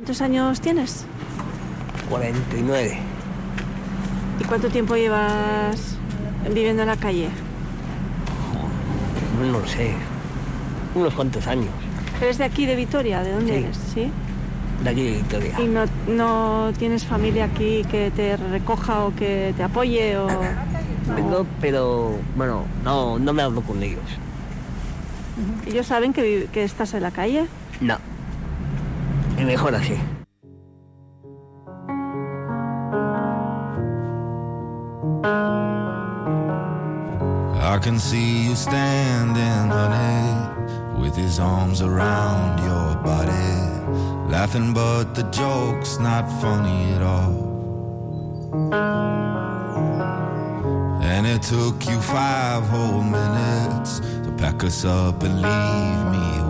¿Cuántos años tienes? 49. ¿Y cuánto tiempo llevas viviendo en la calle? No lo sé. Unos cuantos años. ¿Eres de aquí, de Vitoria? ¿De dónde Sí. eres? ¿Sí? De aquí de Victoria. ¿Y no, no tienes familia aquí que te recoja o que te apoye? O... Tengo, pero bueno, no, no me hablo con ellos. ¿Ellos saben que, que estás en la calle? No. Es mejor así. I can see you standing, honey, with his arms around your body, laughing, but the joke's not funny at all. And it took you five whole minutes to pack us up and leave me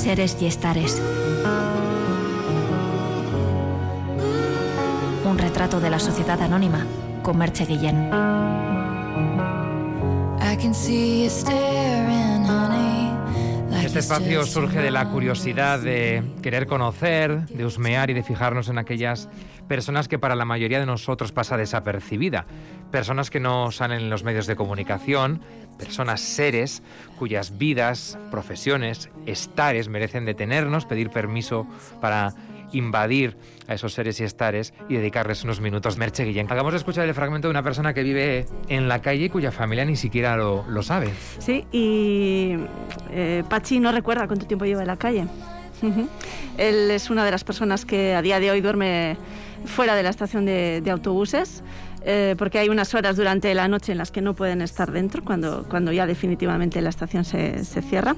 Seres y estares. Un retrato de la sociedad anónima con Merche Guillén. I can see you Este espacio surge de la curiosidad de querer conocer, de husmear y de fijarnos en aquellas personas que para la mayoría de nosotros pasa desapercibida. Personas que no salen en los medios de comunicación, personas seres cuyas vidas, profesiones, estares merecen detenernos, pedir permiso para invadir a esos seres y estares y dedicarles unos minutos. Merche Guillén, acabamos de escuchar el fragmento de una persona que vive en la calle y cuya familia ni siquiera lo, lo sabe. Sí, y eh, Pachi no recuerda cuánto tiempo lleva en la calle. Él es una de las personas que a día de hoy duerme fuera de la estación de, de autobuses, eh, porque hay unas horas durante la noche en las que no pueden estar dentro, cuando, cuando ya definitivamente la estación se, se cierra.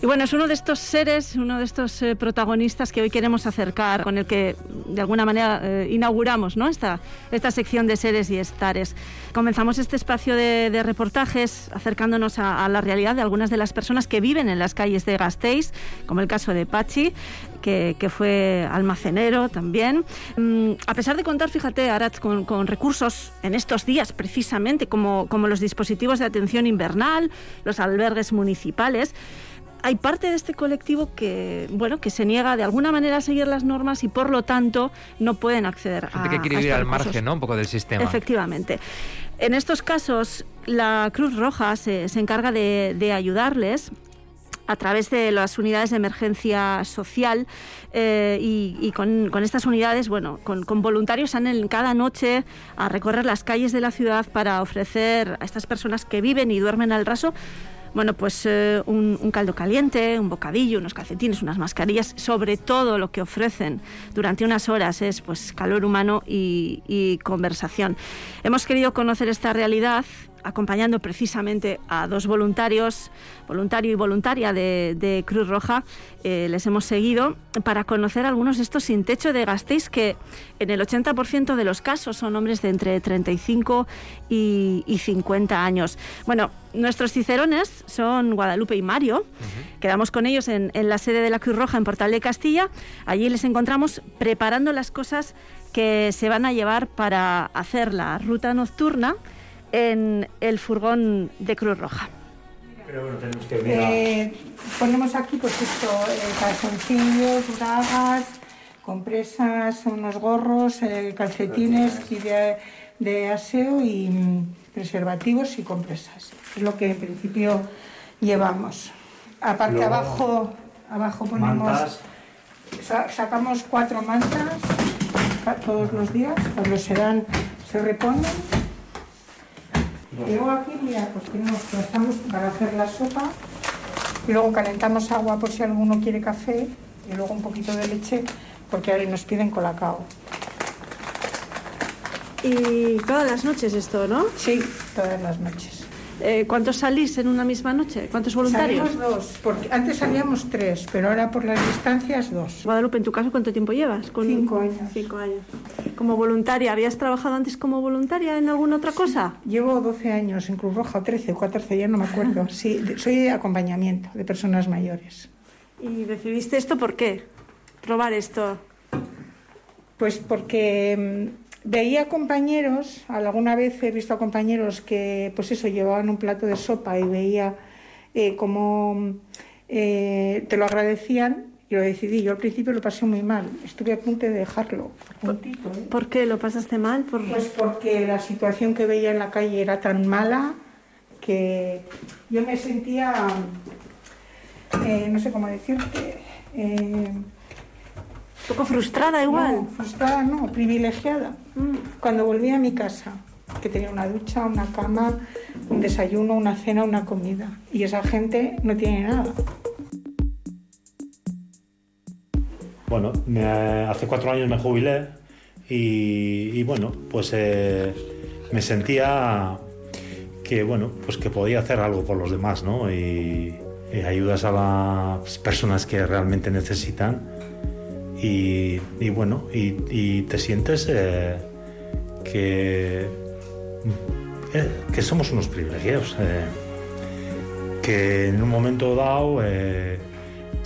Y bueno, es uno de estos seres, uno de estos eh, protagonistas que hoy queremos acercar, con el que de alguna manera eh, inauguramos ¿no? esta, esta sección de seres y estares. Comenzamos este espacio de, reportajes acercándonos a, la realidad de algunas de las personas que viven en las calles de Gasteiz, como el caso de Pachi, que, que fue almacenero también. Mm, a pesar de contar, fíjate, Arat, con, con recursos en estos días precisamente, como, como los dispositivos de atención invernal, los albergues municipales, hay parte de este colectivo que, bueno, que se niega de alguna manera a seguir las normas y por lo tanto no pueden acceder a Gente que quiere a vivir al recursos. margen, ¿no? Un poco del sistema. Efectivamente. En estos casos, la Cruz Roja se, se encarga de, de ayudarles a través de las unidades de emergencia social eh, y, y con, con estas unidades, bueno, con, con voluntarios salen cada noche a recorrer las calles de la ciudad para ofrecer a estas personas que viven y duermen al raso bueno, pues eh, un, un caldo caliente, un bocadillo, unos calcetines, unas mascarillas, sobre todo lo que ofrecen durante unas horas es pues calor humano y, y conversación. Hemos querido conocer esta realidad acompañando precisamente a dos voluntarios, voluntario y voluntaria de, de Cruz Roja. Eh, les hemos seguido para conocer algunos de estos sin techo de Gasteiz que en el 80% de los casos son hombres de entre 35 y, y 50 años. Bueno, nuestros cicerones son Guadalupe y Mario. Quedamos con ellos en, en la sede de la Cruz Roja en Portal de Castilla. Allí les encontramos preparando las cosas que se van a llevar para hacer la ruta nocturna en el furgón de Cruz Roja. Eh, ponemos aquí pues esto, eh, calzoncillos, bragas, compresas, unos gorros, eh, calcetines y de, de aseo y mm, preservativos y compresas. Es lo que en principio llevamos. Aparte Luego, abajo, abajo ponemos, Mantas. sa- sacamos cuatro mantas todos los días, cuando se dan, se reponen. Y luego aquí, mira, pues tenemos, estamos para hacer la sopa y luego calentamos agua por si alguno quiere café y luego un poquito de leche porque ahora nos piden colacao. Y todas las noches esto, ¿no? Sí, todas las noches. Eh, ¿Cuántos salís en una misma noche? ¿Cuántos voluntarios? Salimos dos, porque antes salíamos tres, pero ahora por las distancias dos. Guadalupe, en tu caso, ¿cuánto tiempo llevas? Con... Cinco años. Cinco años. Como voluntaria, ¿habías trabajado antes como voluntaria en alguna otra cosa? Llevo 12 años en Cruz Roja, o 13 o 14, ya no me acuerdo. Sí, soy de acompañamiento de personas mayores. ¿Y decidiste esto por qué? Probar esto. Pues porque mm, veía compañeros, alguna vez he visto a compañeros que, pues eso, llevaban un plato de sopa y veía eh, cómo eh, te lo agradecían y lo decidí. Yo al principio lo pasé muy mal, estuve a punto de dejarlo. puntito, ¿eh? ¿Por qué? ¿Lo pasaste mal? Por... Pues porque la situación que veía en la calle era tan mala que yo me sentía, no sé cómo decirte, un poco frustrada igual. no, frustrada no, privilegiada. Cuando volví a mi casa, que tenía una ducha, una cama, un desayuno, una cena, una comida. Y esa gente no tiene nada. Bueno, me- hace cuatro años me jubilé y, y bueno, pues eh, me sentía que bueno, pues que podía hacer algo por los demás, ¿no? Y, y ayudas a las personas que realmente necesitan y, bueno, y, te sientes eh, que, eh, que somos unos privilegiados. eh, que en un momento dado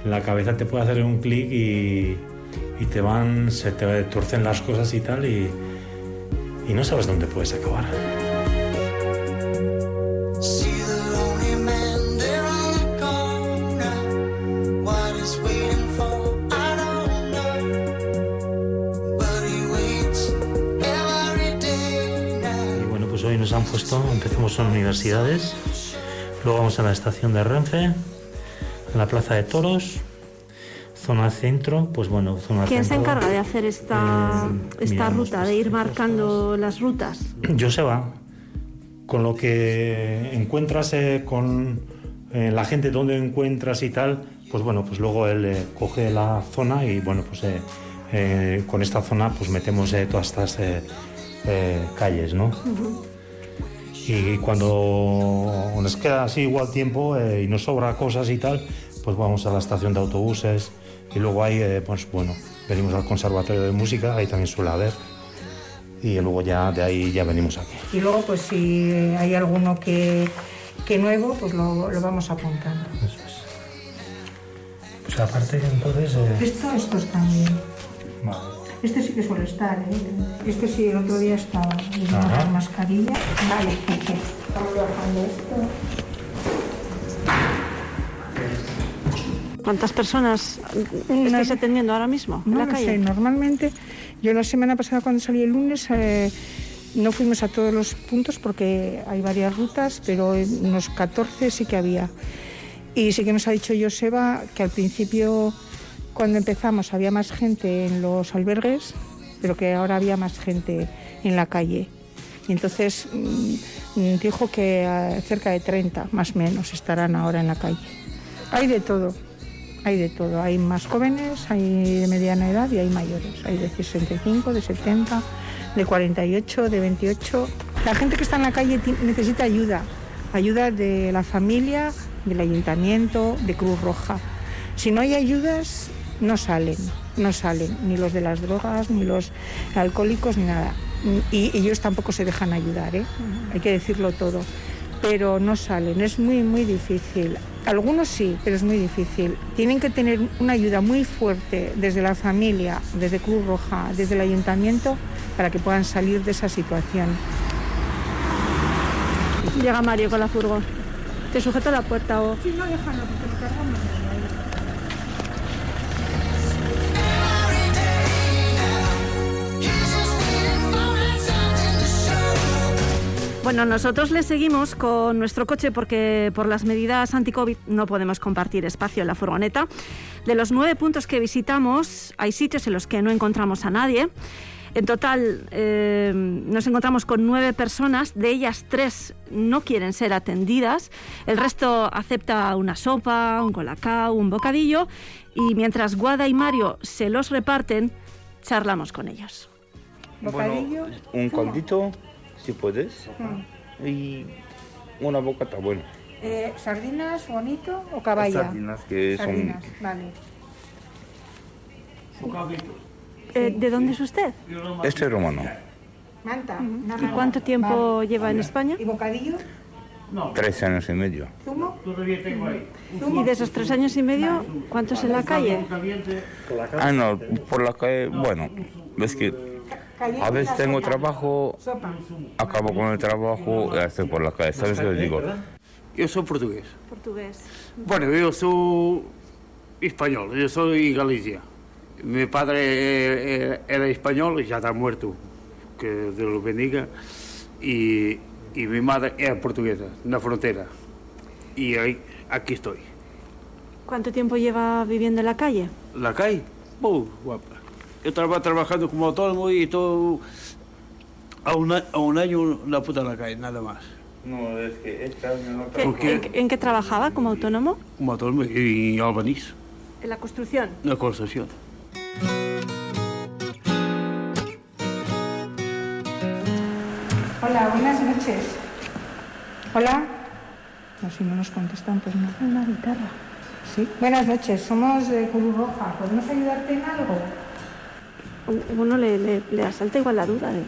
la cabeza te puede hacer un clic y, y te van, se te torcen las cosas y tal y, y no sabes dónde puedes acabar. En universidades, luego vamos a la estación de Renfe, a la plaza de toros, zona centro, pues bueno, zona ¿Quién se encarga de hacer esta, Eh, esta ruta, de ir marcando las rutas? Joseba, con lo que encuentras eh, con eh, la gente donde encuentras y tal, pues bueno, pues luego él coge la zona y bueno, pues con esta zona pues metemos todas estas calles, ¿no? Y cuando nos queda así igual tiempo eh, y nos sobra cosas y tal, pues vamos a la estación de autobuses y luego ahí, eh, pues bueno, venimos al conservatorio de música, ahí también suele haber y luego ya de ahí ya venimos aquí. Y luego, pues si hay alguno que, que nuevo, pues lo, lo vamos apuntando. Eso es. Pues aparte entonces... eh, Esto, estos también. vale. Este sí que suele estar, ¿eh? Este sí, el otro día estaba. Y Ajá. la mascarilla. Vale, estamos bajando esto. ¿Cuántas personas Una- estáis atendiendo ahora mismo en No la lo calle? sé, normalmente yo la semana pasada cuando salí el lunes eh, no fuimos a todos los puntos porque hay varias rutas, pero en unos 14 sí que había. Y sí que nos ha dicho Joseba que al principio cuando empezamos había más gente en los albergues, pero que ahora había más gente en la calle. Y entonces mm, dijo que eh, cerca de 30 más o menos estarán ahora en la calle. Hay de todo. Hay de todo. Hay más jóvenes, hay de mediana edad y hay mayores. Hay de 65, de 70, de 48, de 28. La gente que está en la calle necesita ayuda. Ayuda de la familia, del ayuntamiento, de Cruz Roja. Si no hay ayudas, no salen. No salen. Ni los de las drogas, ni los alcohólicos, ni nada. Y ellos tampoco se dejan ayudar, ¿eh? Hay que decirlo todo pero no salen. Es muy, muy difícil. Algunos sí, pero es muy difícil. Tienen que tener una ayuda muy fuerte desde la familia, desde Cruz Roja, desde el ayuntamiento, para que puedan salir de esa situación. Llega Mario con la furgo. Te sujeto la puerta o... Sí, no, déjalo, porque lo cargamos. Bueno, nosotros le seguimos con nuestro coche porque por las medidas anti-COVID no podemos compartir espacio en la furgoneta. De los nueve puntos que visitamos, hay sitios en los que no encontramos a nadie. En total eh, nos encontramos con nueve personas, de ellas tres no quieren ser atendidas, el resto acepta una sopa, un colacao, un bocadillo y mientras Guada y Mario se los reparten, charlamos con ellos. Bocadillo. un caldito, si puedes. Y una boca está buena. Eh, ¿Sardinas, bonito o caballa? Sardinas que son- Sardinas, vale. Eh, ¿De dónde es usted? Este es romano, Manta. ¿Y cuánto tiempo lleva en España? ¿Y bocadillo? tres años y medio. ¿Zumo? Y de esos tres años y medio, ¿cuántos en la calle? Ah, no, por la calle, bueno, es que a veces tengo trabajo, acabo con el trabajo y estoy por la calle, ¿sabes qué les digo? Eu sou português. Portugués. Bueno, eu sou español, sou de Galicia. Mi padre eh, era español y ya está muerto, que Dios lo bendiga. Y, y mi madre era portuguesa, en la frontera. Y ahí, aquí estoy. ¿Cuánto tiempo lleva viviendo en la calle? La calle, muy guapa. Yo estaba trabajando como autónomo y todo a un, a- un año la puta en la calle, nada más. No, es que este año no ¿Qué- ¿Por qué? en, qué- en qué trabajaba como autónomo? Como autónomo y en Albanís, En la construcción. en la construcción. Hola, buenas noches. Hola. No, si no nos contestan, pues no. Una guitarra. Sí. Buenas noches, somos de Cruz Roja. ¿Podemos ayudarte en algo? Uno le, le- le asalta igual la duda de,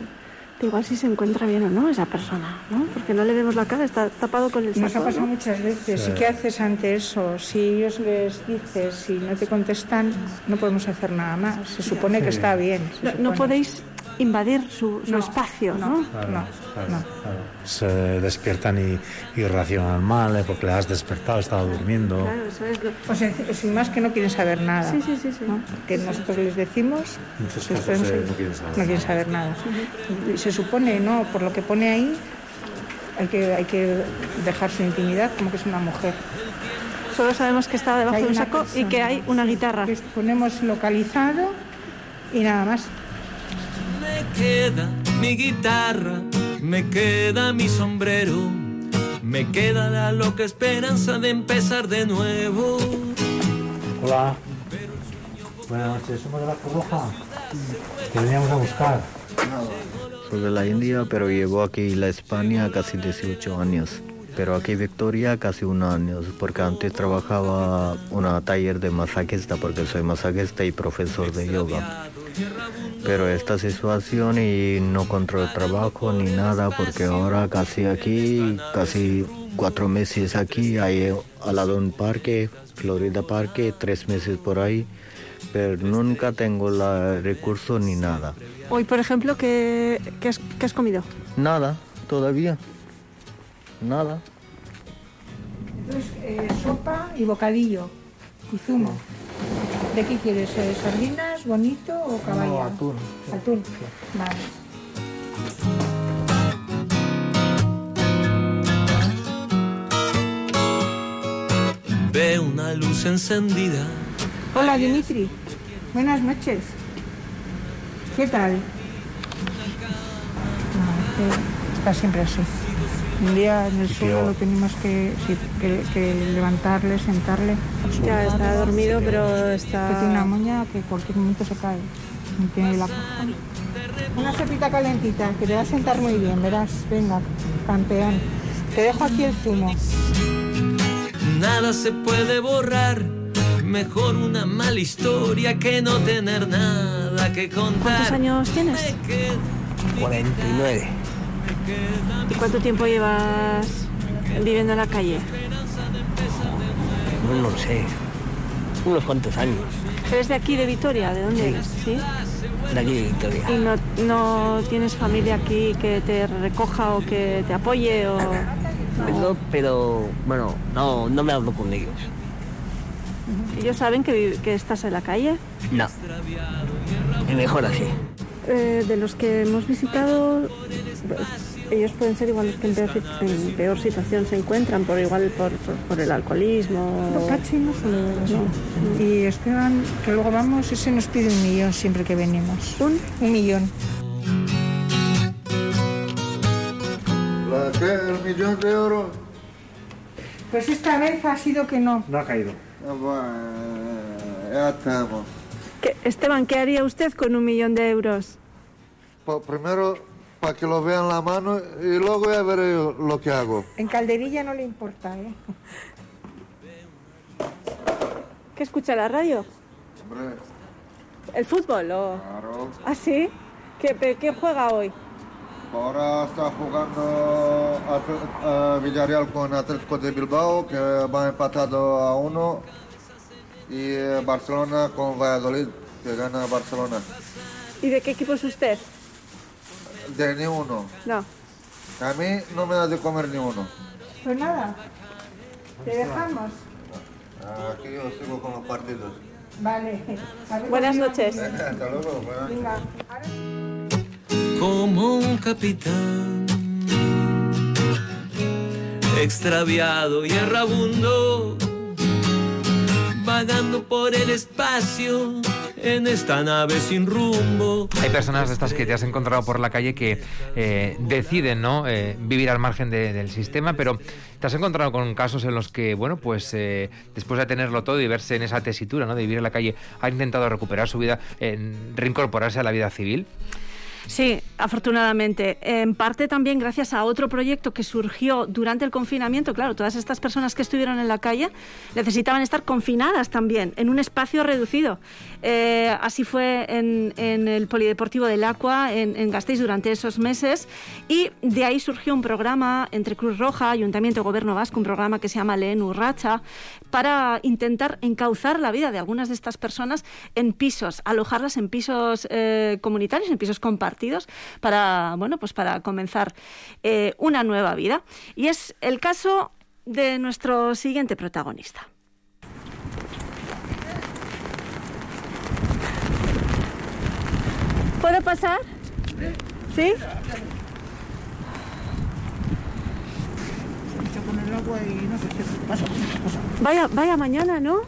de igual si se encuentra bien o no esa persona, ¿no? Porque no le vemos la cara, está tapado con el Nos saco. ha pasado ¿no? muchas veces. Sí. ¿Y qué haces ante eso? Si ellos les dices, si no te contestan, no podemos hacer nada más. Se supone que está bien. No, no podéis invadir su, su No, espacio, ¿no? no. Claro, No, claro, no. claro. Se despiertan y, y reaccionan mal eh, porque le has despertado, estaba durmiendo. Claro, eso es lo- O sea, sin más que no quieren saber nada. Sí, sí, sí, sí. ¿no? Porque nosotros les decimos, Muchos casos eh, no quieren saber. no quieren saber nada. Y se supone, ¿no? Por lo que pone ahí, hay que, hay que dejar su intimidad como que es una mujer. Solo sabemos que está debajo de un saco y que hay una guitarra. Que ponemos localizado y nada más. Me queda mi guitarra, me queda mi sombrero, me queda la loca esperanza de empezar de nuevo. Hola. Buenas noches, somos de la Cruz Roja. Te veníamos a buscar. Soy de la India, pero llevo aquí la España casi 18 años. Pero aquí Victoria casi un año, porque antes trabajaba en un taller de masajista, porque soy masajista y profesor de yoga. Pero esta situación y no encuentro trabajo ni nada, porque ahora casi aquí, casi cuatro meses aquí, hay al lado un parque, Florida Parque, tres meses por ahí, pero nunca tengo la recurso ni nada. Hoy, por ejemplo, ¿qué, qué has, qué has comido? Nada, todavía. Nada. Entonces, eh, sopa y bocadillo y zumo. ¿De qué quieres? eh, ¿Sardinas, bonito o caballa? No, atún. Atún. Vale. Veo una luz encendida. Hola, Dimitri. Buenas noches. ¿Qué tal? No, está siempre así. Un día en el suelo lo tenemos que, sí, que, que levantarle, sentarle. Ya está dormido, pero Que está... tiene una moña que cualquier momento se cae. No tiene la. Una sopita calentita, que te va a sentar muy bien, verás. Venga, campeón. Te dejo aquí el zumo. Nada se puede borrar. Mejor una mala historia que no tener nada que contar. ¿Cuántos años tienes? 49. ¿Y cuánto tiempo llevas viviendo en la calle? No lo sé. Unos cuantos años. ¿Eres de aquí, de Vitoria? ¿De dónde eres? ¿Sí? De aquí de Victoria. ¿Y no, no tienes familia aquí que te recoja o que te apoye? O... No, pero bueno, no, no me hablo con ellos. ¿Ellos saben que, estás en la calle? No. Mejor así. Eh, de los que hemos visitado, ellos pueden ser igual los que en peor, sit- en peor situación se encuentran, por igual por, por- por el alcoholismo. No, Pachi no eso. Y Esteban, que luego vamos, ese nos pide un millón siempre que venimos. ¿Un? Un millón. La que el millón de euros. Pues esta vez ha sido que no. No ha caído. Ah, bueno, ya estamos. ¿Qué- Esteban, ¿qué haría usted con un millón de euros? Po- primero para que lo vean la mano y luego ya veré lo que hago. En calderilla no le importa, ¿eh? ¿Qué escucha la radio? Hombre, ¿El fútbol o...? claro. ¿Ah, sí? ¿Qué, qué juega hoy? Ahora está jugando Atle- eh, Villarreal con Atlético de Bilbao, que va empatado a uno. Y eh, Barcelona con Valladolid, que gana Barcelona. ¿Y de qué equipo es usted? De ni uno. No. A mí no me da de comer ni uno. Pues nada, te dejamos. Aquí yo sigo con los partidos. Vale. Buenas cómo noches. Hasta luego. buenas Venga. como un capitán extraviado y errabundo vagando por el espacio en esta nave sin rumbo Hay personas de estas que te has encontrado por la calle que eh, deciden ¿no? Eh, vivir al margen de- del sistema, pero te has encontrado con casos en los que, bueno, pues eh, después de tenerlo todo y verse en esa tesitura ¿no? de vivir en la calle, ha intentado recuperar su vida, en reincorporarse a la vida civil. Sí, afortunadamente. En parte también gracias a otro proyecto que surgió durante el confinamiento. Claro, todas estas personas que estuvieron en la calle necesitaban estar confinadas también, en un espacio reducido. Eh, así fue en, el Polideportivo del Aqua, en, Gasteiz, durante esos meses. Y de ahí surgió un programa entre Cruz Roja, Ayuntamiento Gobierno Vasco, un programa que se llama Leen Urracha, para intentar encauzar la vida de algunas de estas personas en pisos, alojarlas en pisos eh, comunitarios, en pisos compartidos, para, bueno, pues para comenzar eh, una nueva vida. Y es el caso de nuestro siguiente protagonista. ¿Puedo pasar? ¿Sí? con el agua y no sé qué pasa. pasa. Vaya, vaya mañana, ¿no?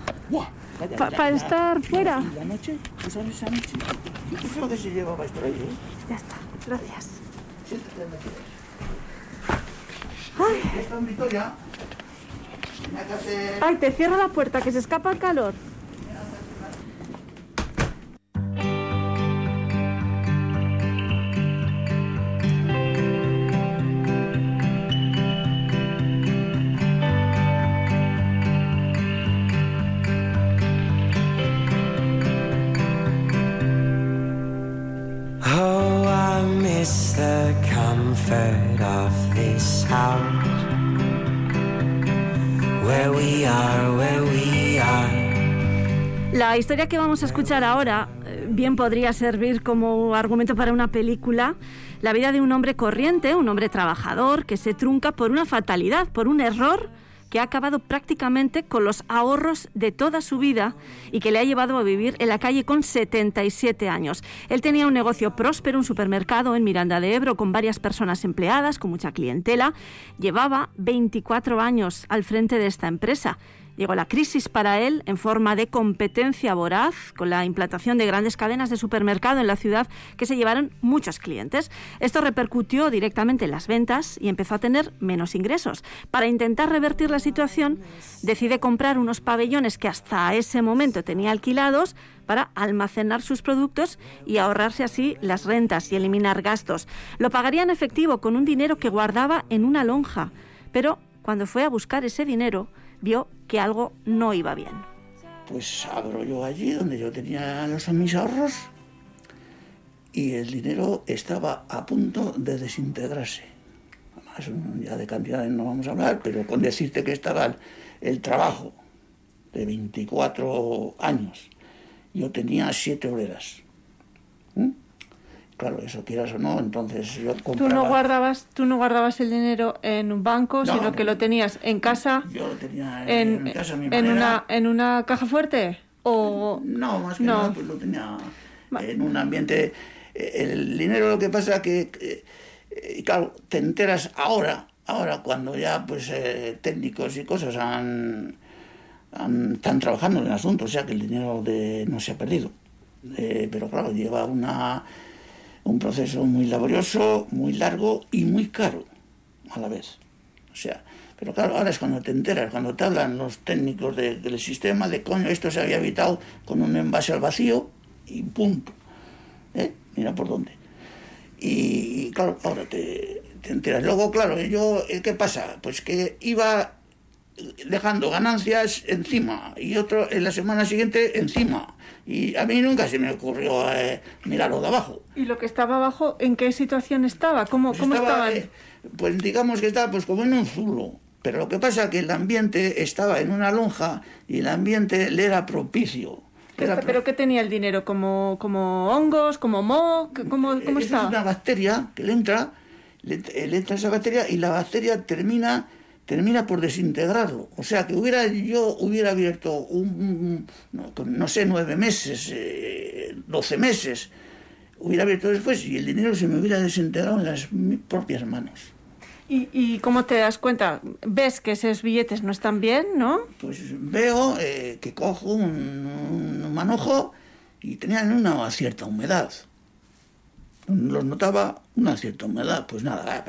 Pa- para estar fuera. ¿Y la noche? ¿Tú sabes esa noche? Qué feo que se llevaba esto ahí, ¿eh? Ya está, gracias. Ay. Ay, te cierro la puerta, que se escapa el calor. La historia que vamos a escuchar ahora eh, bien podría servir como argumento para una película. La vida de un hombre corriente, un hombre trabajador, que se trunca por una fatalidad, por un error que ha acabado prácticamente con los ahorros de toda su vida y que le ha llevado a vivir en la calle con 77 años. Él tenía un negocio próspero, un supermercado en Miranda de Ebro con varias personas empleadas, con mucha clientela. Llevaba 24 años al frente de esta empresa. Llegó la crisis para él en forma de competencia voraz, con la implantación de grandes cadenas de supermercado en la ciudad que se llevaron muchos clientes. Esto repercutió directamente en las ventas y empezó a tener menos ingresos. Para intentar revertir la situación, decide comprar unos pabellones que hasta ese momento tenía alquilados para almacenar sus productos y ahorrarse así las rentas y eliminar gastos. Lo pagaría en efectivo con un dinero que guardaba en una lonja, pero cuando fue a buscar ese dinero, vio que algo no iba bien. Pues abro yo allí donde yo tenía los mis ahorros y el dinero estaba a punto de desintegrarse. Además, ya de cantidades no vamos a hablar, pero con decirte que estaba el, el trabajo de 24 años, yo tenía siete obreras. ¿Mm? Claro, eso quieras o no, entonces yo Tú compraba... no guardabas, tú no guardabas el dinero en un banco, No, sino no. que lo tenías en casa. Yo lo tenía en, en mi casa, mi en manera. una en una caja fuerte o No, más que No. nada, pues lo tenía en un ambiente. El dinero lo que pasa que, que, eh, claro, te enteras ahora, ahora cuando ya pues eh, técnicos y cosas han, han- están trabajando en el asunto, o sea que el dinero de, no se ha perdido. Eh, pero claro, lleva una, un proceso muy laborioso, muy largo y muy caro a la vez. O sea, pero claro, ahora es cuando te enteras, cuando te hablan los técnicos de- del sistema de coño, esto se había evitado con un envase al vacío y punto. ¿Eh? Mira por dónde. Y, claro, ahora te, te enteras. Luego, claro, yo, ¿qué pasa? Pues que iba dejando ganancias encima y otro en la semana siguiente encima. Y a mí nunca se me ocurrió eh, mirarlo de abajo. ¿Y lo que estaba abajo, en qué situación estaba? ¿Cómo, cómo Estaba, eh, pues digamos que estaba pues como en un zulo. Pero lo que pasa es que el ambiente estaba en una lonja y el ambiente le era propicio. Era pro- ¿Pero qué tenía el dinero? ¿Como, como hongos? ¿Como moho? ¿Qué- ¿Cómo, cómo Esa estaba? Es una bacteria que le entra, le, le entra esa bacteria y la bacteria termina termina por desintegrarlo. O sea, que hubiera yo hubiera abierto un, no, no sé, nueve meses, eh, doce meses, hubiera abierto después y el dinero se me hubiera desintegrado en las propias manos. ¿Y, ¿Y cómo te das cuenta? ¿Ves que esos billetes no están bien, no? Pues veo eh, que cojo un, un manojo y tenían una cierta humedad. Los notaba una cierta humedad. Pues nada,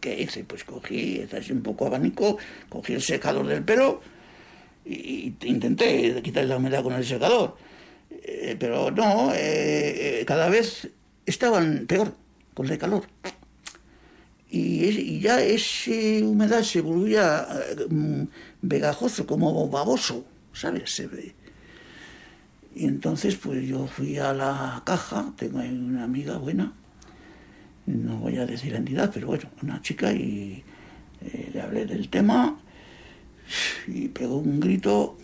¿qué hice? Pues cogí, así un poco abanico, cogí el secador del pelo y, intenté quitar la humedad con el secador. Eh, pero no, eh, eh, cada vez estaban peor con el calor. Y, ya esa humedad se volvía eh, mm, vegajoso, como baboso, ¿sabes? Se. Y entonces pues yo fui a la caja, tengo ahí una amiga buena, no voy a decir la entidad, pero bueno, una chica y eh, le hablé del tema y pegó un grito.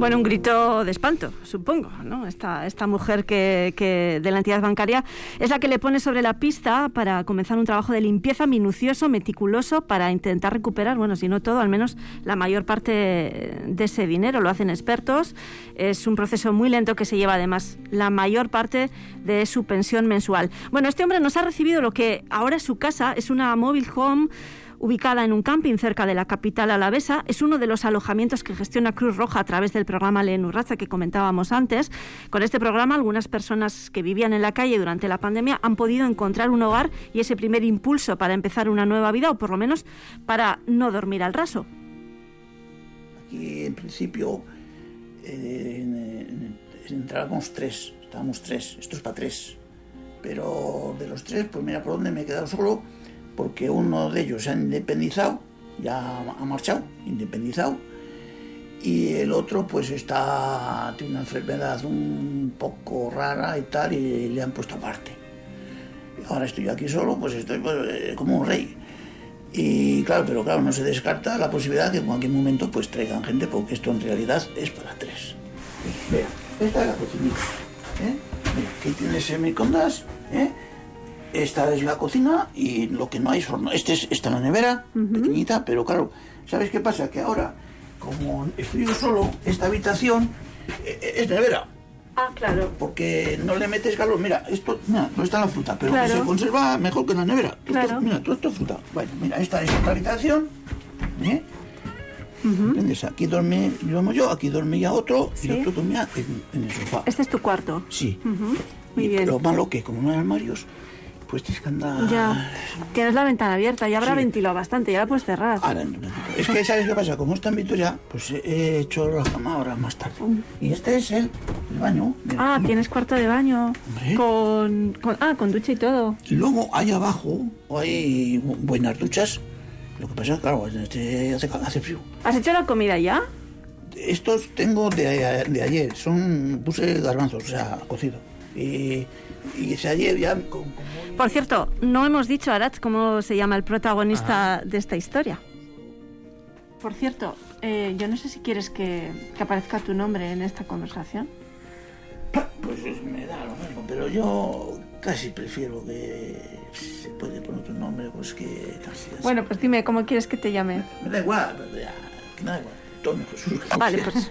Bueno, un grito de espanto, supongo, ¿no? Esta, esta mujer que, que de la entidad bancaria es la que le pone sobre la pista para comenzar un trabajo de limpieza minucioso, meticuloso, para intentar recuperar, bueno, si no todo, al menos la mayor parte de ese dinero. Lo hacen expertos. Es un proceso muy lento que se lleva además la mayor parte de su pensión mensual. Bueno, este hombre nos ha recibido lo que ahora es su casa, es una mobile home ubicada en un camping cerca de la capital alavesa. Es uno de los alojamientos que gestiona Cruz Roja a través del programa Leen Urratza que comentábamos antes. Con este programa, algunas personas que vivían en la calle durante la pandemia han podido encontrar un hogar y ese primer impulso para empezar una nueva vida o por lo menos para no dormir al raso. Aquí en principio en- en- entrábamos tres, estábamos tres, esto es para tres. Pero de los tres, pues mira por dónde me he quedado solo, porque uno de ellos se ha independizado, ya ha marchado, independizado, y el otro pues está, tiene una enfermedad un poco rara y tal, y le han puesto aparte. Ahora estoy aquí solo, pues estoy pues, eh, como un rey. Y claro, pero claro, no se descarta la posibilidad que en cualquier momento pues traigan gente, porque esto en realidad es para tres. Vea, esta es la cocinita. ¿eh? Mira, aquí tienes el microondas, ¿eh? Esta es la cocina y lo que no hay es horno. Este es, esta es la nevera, pequeñita, pero claro, ¿sabes qué pasa? Que ahora, como estoy yo solo, esta habitación eh, eh, es nevera. Ah, claro. Porque no le metes calor. Mira, esto, mira, no está la fruta, pero Claro. se conserva mejor que en la nevera. Esto- Claro. mira, todo esto es fruta. Bueno, mira, esta es otra habitación. ¿eh? Aquí dormí, yo, aquí dormía otro y otro dormía en, en el sofá. Este es tu cuarto. Sí. Ujú. Muy Y bien. Lo malo que como no hay armarios, pues tienes que andar... Ya. Tienes la ventana abierta, ya habrá ventilado bastante, ya la puedes cerrar. Ahora, Es que, ¿sabes qué pasa? Como está en Vitoria, pues he hecho la cama ahora más tarde. Y este es el, el baño. Mira, Ah, tienes cuarto de baño. Con, con- Ah, con ducha y todo. Y luego hay abajo, hay bu- buenas duchas. Lo que pasa, claro, este hace, hace frío. ¿Has hecho la comida ya? Estos tengo de, de ayer, son puse garbanzos, o sea, cocido. Y, y ayer ya con, con- Por cierto, no hemos dicho, Arat, cómo se llama el protagonista de esta historia. Por cierto, eh, yo no sé si quieres que, que aparezca tu nombre en esta conversación. pues me da lo mismo, pero yo casi prefiero que se puede poner otro nombre, pues que así, así. Bueno, pues dime, ¿cómo quieres que te llame? Me da igual, ya, que me da igual. Antonio Jesús. Vale, pues...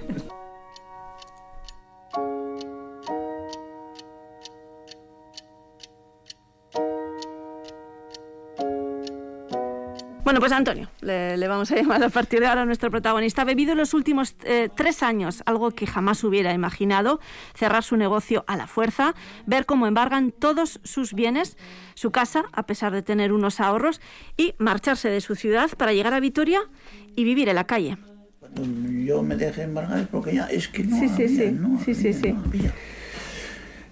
Bueno, pues Antonio, le, le vamos a llamar a partir de ahora a nuestro protagonista. Ha bebido los últimos eh, tres años algo que jamás hubiera imaginado, cerrar su negocio a la fuerza, ver cómo embargan todos sus bienes, su casa, a pesar de tener unos ahorros, y marcharse de su ciudad para llegar a Vitoria y vivir en la calle. yo me dejé embargar porque ya es que no sí, sí, había, sí, no sí, sí, sí. no había.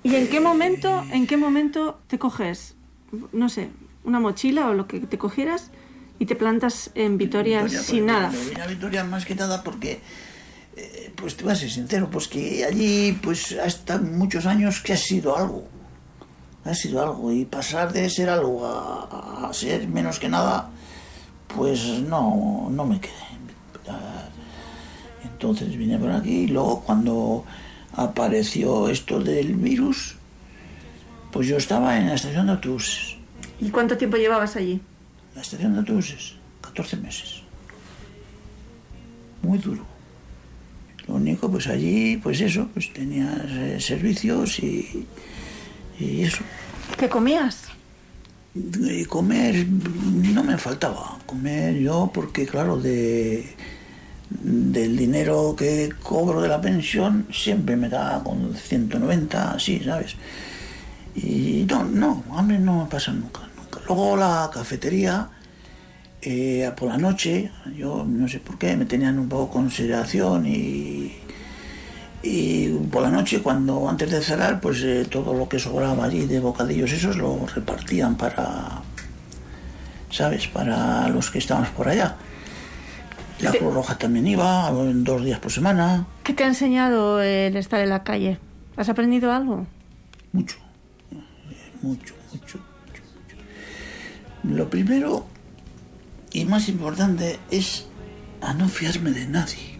¿Y en qué momento, en qué momento te coges, no sé, una mochila o lo que te cogieras y te plantas en Vitoria, Vitoria, sin nada? Me vine a Vitoria más que nada porque, eh, pues te voy a ser sincero, pues que allí, pues hasta muchos años que ha sido algo. Ha sido algo. Y pasar de ser algo a, a ser menos que nada, pues no, no me quedé. Entonces vine por aquí y luego cuando apareció esto del virus, pues yo estaba en la estación de autobuses. ¿Y cuánto tiempo llevabas allí? La estación de autobuses, 14 meses. Muy duro. Lo único, pues allí, pues eso, pues tenías eh, servicios y, y eso. ¿Qué comías? Y comer no me faltaba. Comer yo, porque claro, de, del dinero que cobro de la pensión, siempre me da con 190, así, ¿sabes? Y no, no, hambre no me pasa nunca, nunca. Luego la cafetería, eh, por la noche, yo no sé por qué, me tenían un poco consideración y, y por la noche, cuando antes de cerrar, pues eh, todo lo que sobraba allí de bocadillos, esos lo repartían para, ¿sabes? Para los que estábamos por allá. La Cruz Roja también iba, dos días por semana. ¿Qué te ha enseñado el estar en la calle? ¿Has aprendido algo? mucho, mucho, mucho, mucho. Lo primero y más importante es a no fiarme de nadie.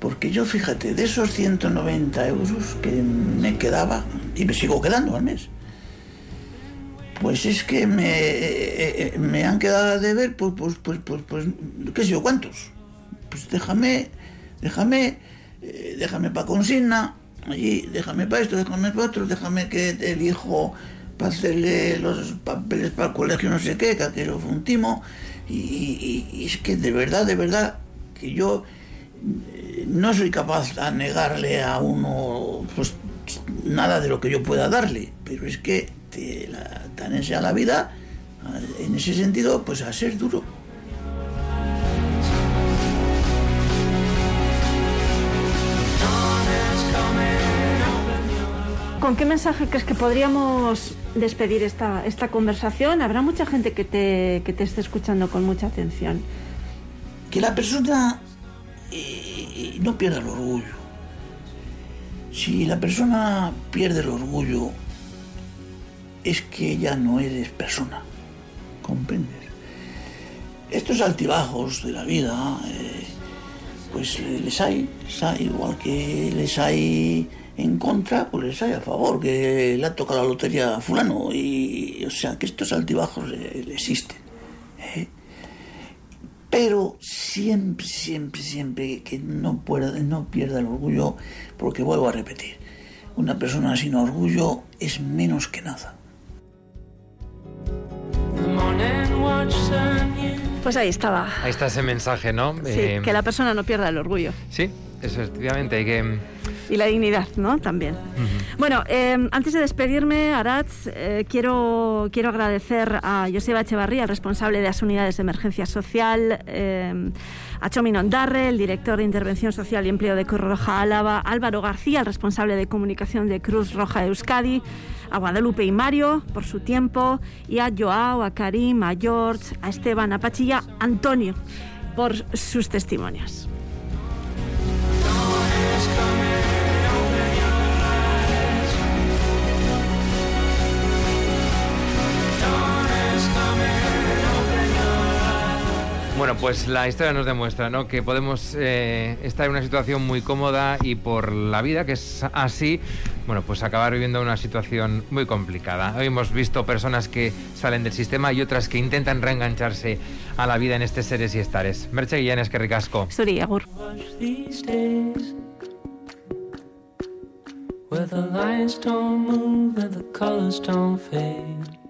Porque yo, fíjate, de esos 190 euros que me quedaba, y me sigo quedando al mes, pues es que me, eh, eh, me han quedado de ver, pues, pues, pues, pues, pues, qué sé yo, cuántos. Pues déjame, déjame, eh, déjame para consigna, allí, déjame para esto, déjame para otro, déjame que el hijo para hacerle los papeles para el colegio, no sé qué, que aquello fue un timo. Y, es que de verdad, de verdad, que yo eh, no soy capaz a negarle a uno pues nada de lo que yo pueda darle, pero es que te la, tan la vida, en ese sentido, pues a ser duro. ¿Con qué mensaje crees que podríamos despedir esta, esta conversación? Habrá mucha gente que te, que te esté escuchando con mucha atención. que la persona eh, no pierda el orgullo. Si la persona pierde el orgullo, es que ya no eres persona. ¿Comprendes? Estos altibajos de la vida, eh, pues les hay, les hay, igual que les hay en contra, pues les hay a favor, que le ha tocado la lotería a fulano. Y, o sea, que estos altibajos eh, existen. ¿eh? pero siempre, siempre, siempre que no, pueda, no pierda el orgullo, porque vuelvo a repetir, una persona sin orgullo es menos que nada. Pues ahí estaba. Ahí está ese mensaje, ¿no? Sí, Eh, que la persona no pierda el orgullo. Sí, eso efectivamente, hay que... Y la dignidad, ¿no? También. Bueno, eh, antes de despedirme, Aratz, eh, quiero, quiero agradecer a Joseba Echevarría, el responsable de las unidades de emergencia social, eh, a Chomin Ondarre, el director de Intervención Social y Empleo de Cruz Roja Álava, Álvaro García, el responsable de comunicación de Cruz Roja Euskadi, a Guadalupe y Mario por su tiempo, y a Joao, a Karim, a George, a Esteban, a Pachi y a Antonio por sus testimonios. Bueno, pues la historia nos demuestra ¿no? que podemos eh, estar en una situación muy cómoda y por la vida, que es así, bueno, pues acabar viviendo una situación muy complicada. Hoy hemos visto personas que salen del sistema y otras que intentan reengancharse a la vida en este seres y estares. Merche Guillén, es que ricasco. Where the lights don't move and the colors don't fade